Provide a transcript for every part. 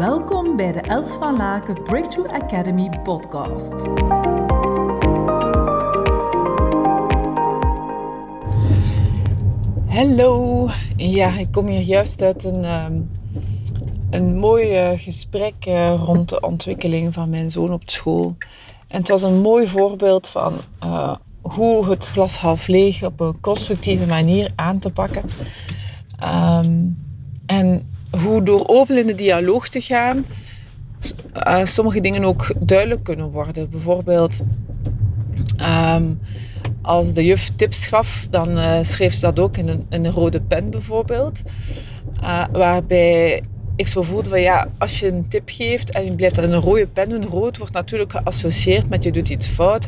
Welkom bij de Els van Laken Breakthrough Academy podcast. Hallo, ja, ik kom hier juist uit een, um, een mooi uh, gesprek uh, rond de ontwikkeling van mijn zoon op school. En het was een mooi voorbeeld van uh, hoe het glas half leeg op een constructieve manier aan te pakken. Um, en hoe door open in de dialoog te gaan, uh, sommige dingen ook duidelijk kunnen worden. Bijvoorbeeld, um, als de juf tips gaf, dan uh, schreef ze dat ook in een, in een rode pen bijvoorbeeld. Uh, waarbij ik zo voelde van ja, als je een tip geeft en je blijft dat in een rode pen doen, rood wordt natuurlijk geassocieerd met je doet iets fout.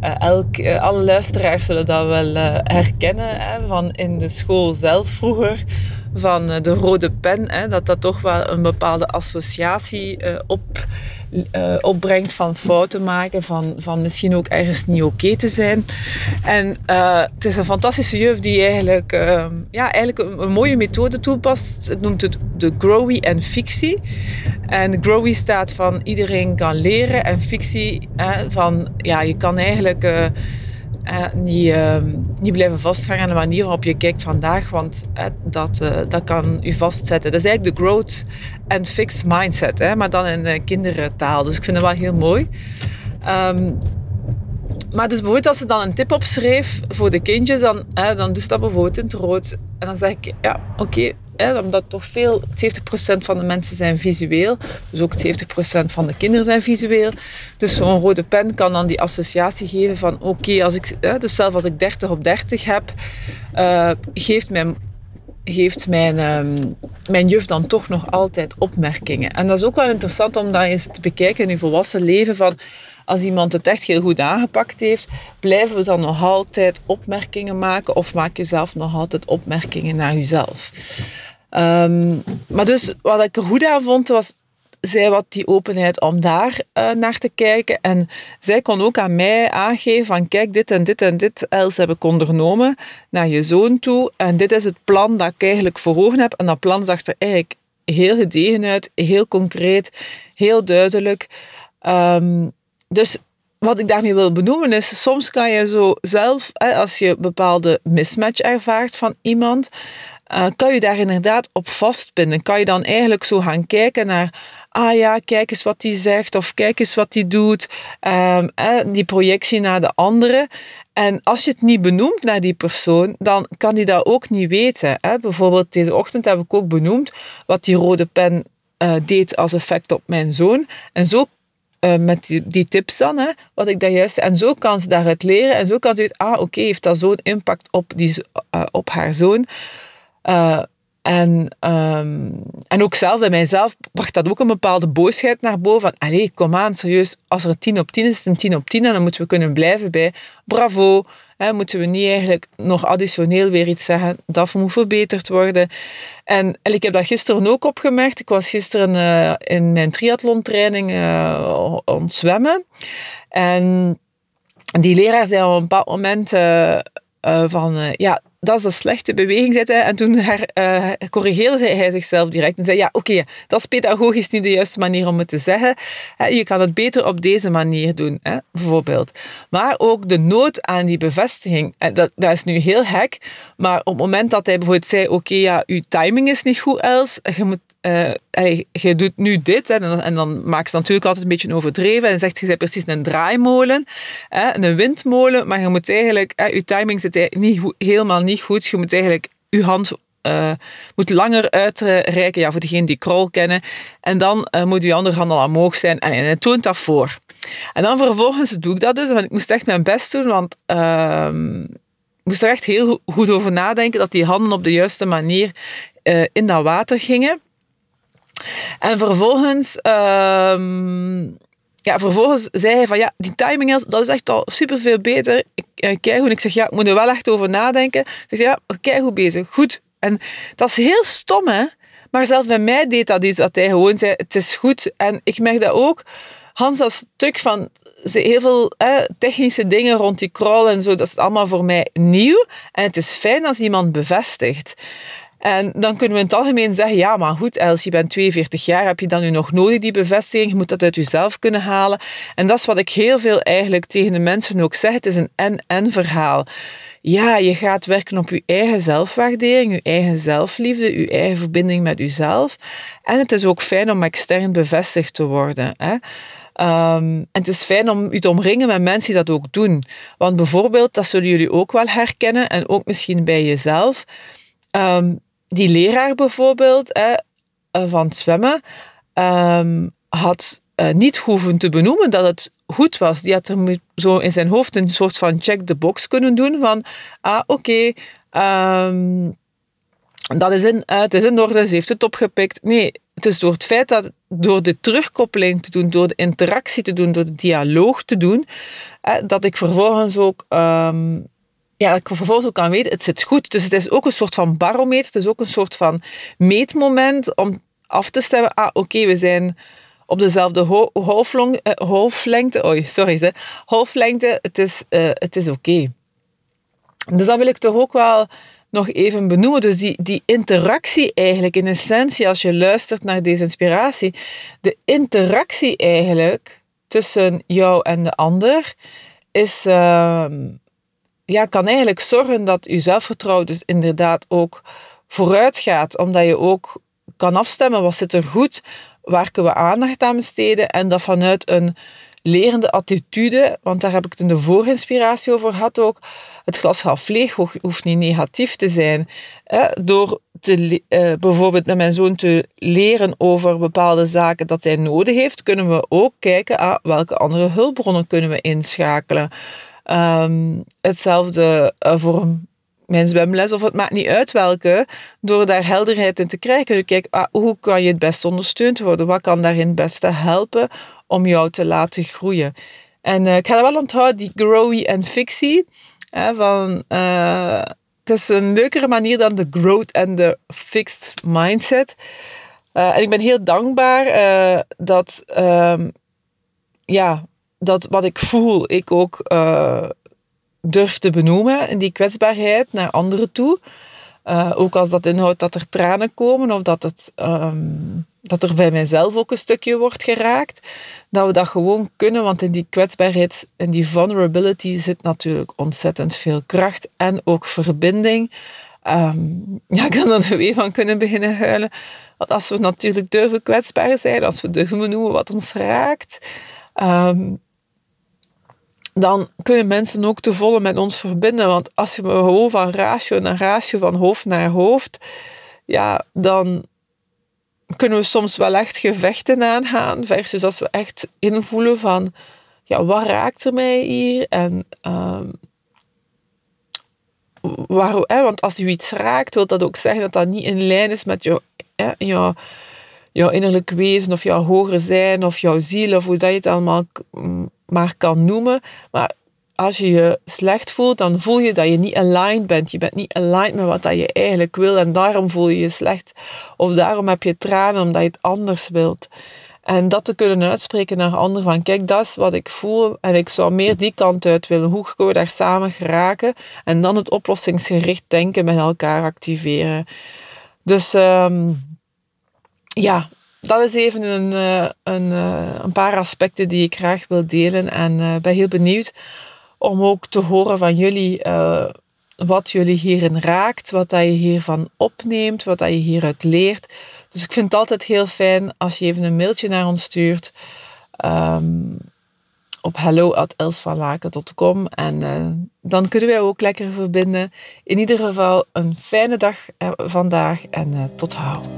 Elk, alle luisteraars zullen dat wel herkennen hè, van in de school zelf vroeger van de rode pen, hè, dat dat toch wel een bepaalde associatie op, opbrengt van fouten maken, van, van misschien ook ergens niet oké te zijn. En het is een fantastische juf die eigenlijk, ja, eigenlijk een, mooie methode toepast. Het noemt het de Growy en fictie. En Growy staat van iedereen kan leren en fictie van ja, je kan eigenlijk niet, uh, niet blijven vasthangen aan de manier waarop je kijkt vandaag, want dat, dat kan u vastzetten. Dat is eigenlijk de growth and fixed mindset, hè, maar dan in kindertaal. Dus ik vind het wel heel mooi. Um, maar dus bijvoorbeeld als ze dan een tip opschreef voor de kindjes, dan, hè, dan doe ze dat bijvoorbeeld in het rood. En dan zeg ik, ja, oké, omdat toch veel, 70% van de mensen zijn visueel, dus ook 70% van de kinderen zijn visueel. Dus zo'n rode pen kan dan die associatie geven van, oké, als ik, dus zelfs als ik 30 op 30 heb, uh, geeft mijn geeft mijn, um, mijn juf dan toch nog altijd opmerkingen. En dat is ook wel interessant om dat eens te bekijken in je volwassen leven van als iemand het echt heel goed aangepakt heeft, blijven we dan nog altijd opmerkingen maken of maak je zelf nog altijd opmerkingen naar jezelf. Um, maar dus wat ik er goed aan vond, was zij wat die openheid om daar uh, naar te kijken. En zij kon ook aan mij aangeven van kijk, dit en dit en dit, Els, heb ik ondernomen naar je zoon toe. En dit is het plan dat ik eigenlijk voor heb. En dat plan zag er eigenlijk heel gedegen uit, heel concreet, heel duidelijk. Um, dus wat ik daarmee wil benoemen is, soms kan je zo zelf, als je bepaalde mismatch ervaart van iemand, uh, kan je daar inderdaad op vastpinnen. Kan je dan eigenlijk zo gaan kijken naar, ah ja, kijk eens wat die zegt of kijk eens wat die doet. Um, eh, die projectie naar de andere. En als je het niet benoemt naar die persoon, dan kan die dat ook niet weten. Bijvoorbeeld deze ochtend heb ik ook benoemd wat die rode pen uh, deed als effect op mijn zoon. En zo uh, met die, tips dan, hè, wat ik daar juist... En zo kan ze daaruit leren en zo kan ze weten, ah, oké, heeft dat zo'n impact op, die, uh, op haar zoon. Uh, en, um, en ook zelf, bij mijzelf, bracht dat ook een bepaalde boosheid naar boven. Van, allee, kom aan, serieus, als er een 10 op 10 is, is het een 10 op 10 en dan moeten we kunnen blijven bij bravo. Moeten we niet eigenlijk nog additioneel weer iets zeggen dat moet verbeterd worden. En, en ik heb dat gisteren ook opgemerkt. Ik was gisteren uh, in mijn triathlontraining uh, ontzwemmen. En die leraar zei op een bepaald moment uh, van, ja, dat is een slechte beweging, zei. En toen her, uh, corrigeerde hij zichzelf direct en zei, ja, oké, dat is pedagogisch niet de juiste manier om het te zeggen. Je kan het beter op deze manier doen, bijvoorbeeld. Maar ook de nood aan die bevestiging, dat, dat is nu heel hek, maar op het moment dat hij bijvoorbeeld zei, oké, ja, uw timing is niet goed, Els, je moet uh, je doet nu dit, hè, en, dan, en dan maakt ze natuurlijk altijd een beetje overdreven en zegt je bent precies een draaimolen, hè, een windmolen, maar je moet eigenlijk, hè, je timing zit niet, helemaal niet goed, je moet eigenlijk je hand uh, moet langer uitreiken, ja, voor degenen die crawl kennen, en dan uh, moet je andere hand al omhoog zijn en, toont dat voor. En dan vervolgens doe ik dat dus, want ik moest echt mijn best doen, want uh, ik moest er echt heel goed over nadenken dat die handen op de juiste manier in dat water gingen. En vervolgens, um, ja, vervolgens zei hij van ja, die timing is, dat is echt al super veel beter. Ik uh, ik zeg ja, ik moet er wel echt over nadenken. Ik zeg ja, kijk hoe bezig, goed. En dat is heel stom hè. Maar zelfs bij mij deed dat iets, dat hij gewoon zei, het is goed. En ik merk dat ook, Hans, dat stuk van heel veel hè, technische dingen rond die crawl en zo, dat is allemaal voor mij nieuw. En het is fijn als iemand bevestigt. En dan kunnen we in het algemeen zeggen, ja, maar goed, Els, je bent 42 jaar, heb je dan nu nog nodig, die bevestiging? Je moet dat uit jezelf kunnen halen. En dat is wat ik heel veel eigenlijk tegen de mensen ook zeg. Het is een en-en verhaal. Ja, je gaat werken op je eigen zelfwaardering, je eigen zelfliefde, je eigen verbinding met jezelf. En het is ook fijn om extern bevestigd te worden. Hè? Ehm, en het is fijn om je te omringen met mensen die dat ook doen. Want bijvoorbeeld, dat zullen jullie ook wel herkennen, en ook misschien bij jezelf. Ehm, die leraar bijvoorbeeld hè, eh, van zwemmen um, had uh, niet hoeven te benoemen dat het goed was. Die had er zo in zijn hoofd een soort van check the box kunnen doen van ah oké, um, dat is in, uh, het is in orde, ze heeft het opgepikt. Nee, het is door het feit dat door de terugkoppeling te doen, door de interactie te doen, door de dialoog te doen, dat ik vervolgens ook um, ja, ik vervolgens ook kan weten, het zit goed. Dus het is ook een soort van barometer, het is ook een soort van meetmoment om af te stemmen, ah oké, we zijn op dezelfde hoofdlengte, oei, sorry, ze, hoofdlengte, het is, uh, het is oké. Dus dat wil ik toch ook wel nog even benoemen. Dus die, die interactie eigenlijk, in essentie, als je luistert naar deze inspiratie, de interactie eigenlijk tussen jou en de ander is, uh, ja, kan eigenlijk zorgen dat je zelfvertrouwen dus inderdaad ook vooruit gaat, omdat je ook kan afstemmen wat zit er goed, waar kunnen we aandacht aan besteden en dat vanuit een lerende attitude, want daar heb ik het in de voorinspiratie over gehad ook, het glas half leeg hoeft niet negatief te zijn. Door te, uh, bijvoorbeeld met mijn zoon te leren over bepaalde zaken dat hij nodig heeft, kunnen we ook kijken ah, welke andere hulpbronnen kunnen we inschakelen. Um, hetzelfde uh, voor mijn zwemles, of het maakt niet uit welke, door daar helderheid in te krijgen. Kijk, ah, hoe kan je het best ondersteund worden? Wat kan daarin het beste helpen om jou te laten groeien? En uh, ik ga er wel onthouden, die growy en fictie. Hè, van, uh, het is een leukere manier dan de growth en de fixed mindset. En ik ben heel dankbaar dat um, ja, dat wat ik voel, ik ook uh, durf te benoemen in die kwetsbaarheid naar anderen toe. Uh, ook als dat inhoudt dat er tranen komen of dat, het, um, dat er bij mijzelf ook een stukje wordt geraakt. Dat we dat gewoon kunnen, want in die kwetsbaarheid, in die vulnerability zit natuurlijk ontzettend veel kracht en ook verbinding. Um, ja, ik zou er weer van kunnen beginnen huilen. Want als we natuurlijk durven kwetsbaar zijn, als we durven benoemen wat ons raakt, um, dan kunnen mensen ook te volle met ons verbinden. Want als je gewoon van ratio naar ratio, van hoofd naar hoofd, ja, dan kunnen we soms wel echt gevechten aangaan. Versus als we echt invoelen van, ja, wat raakt er mij hier? En um, waarom, want als je iets raakt, wil dat ook zeggen dat dat niet in lijn is met jou, hè, jouw innerlijk wezen of jouw hoger zijn of jouw ziel of hoe dat je het allemaal maar kan noemen. Maar als je je slecht voelt, dan voel je dat je niet aligned bent. Je bent niet aligned met wat dat je eigenlijk wil en daarom voel je je slecht. Of daarom heb je tranen omdat je het anders wilt. En dat te kunnen uitspreken naar anderen van kijk, dat is wat ik voel en ik zou meer die kant uit willen. Hoe kunnen we daar samen geraken? En dan het oplossingsgericht denken met elkaar activeren. Dus um, ja, dat is even een, eh, een, eh, een, paar aspecten die ik graag wil delen. En uh, ben heel benieuwd om ook te horen van jullie wat jullie hierin raakt, wat dat je hiervan opneemt, wat dat je hieruit leert. Dus ik vind het altijd heel fijn als je even een mailtje naar ons stuurt um, op hello.elsvanlaken.com en dan kunnen wij ook lekker verbinden. In ieder geval een fijne dag vandaag en tot hou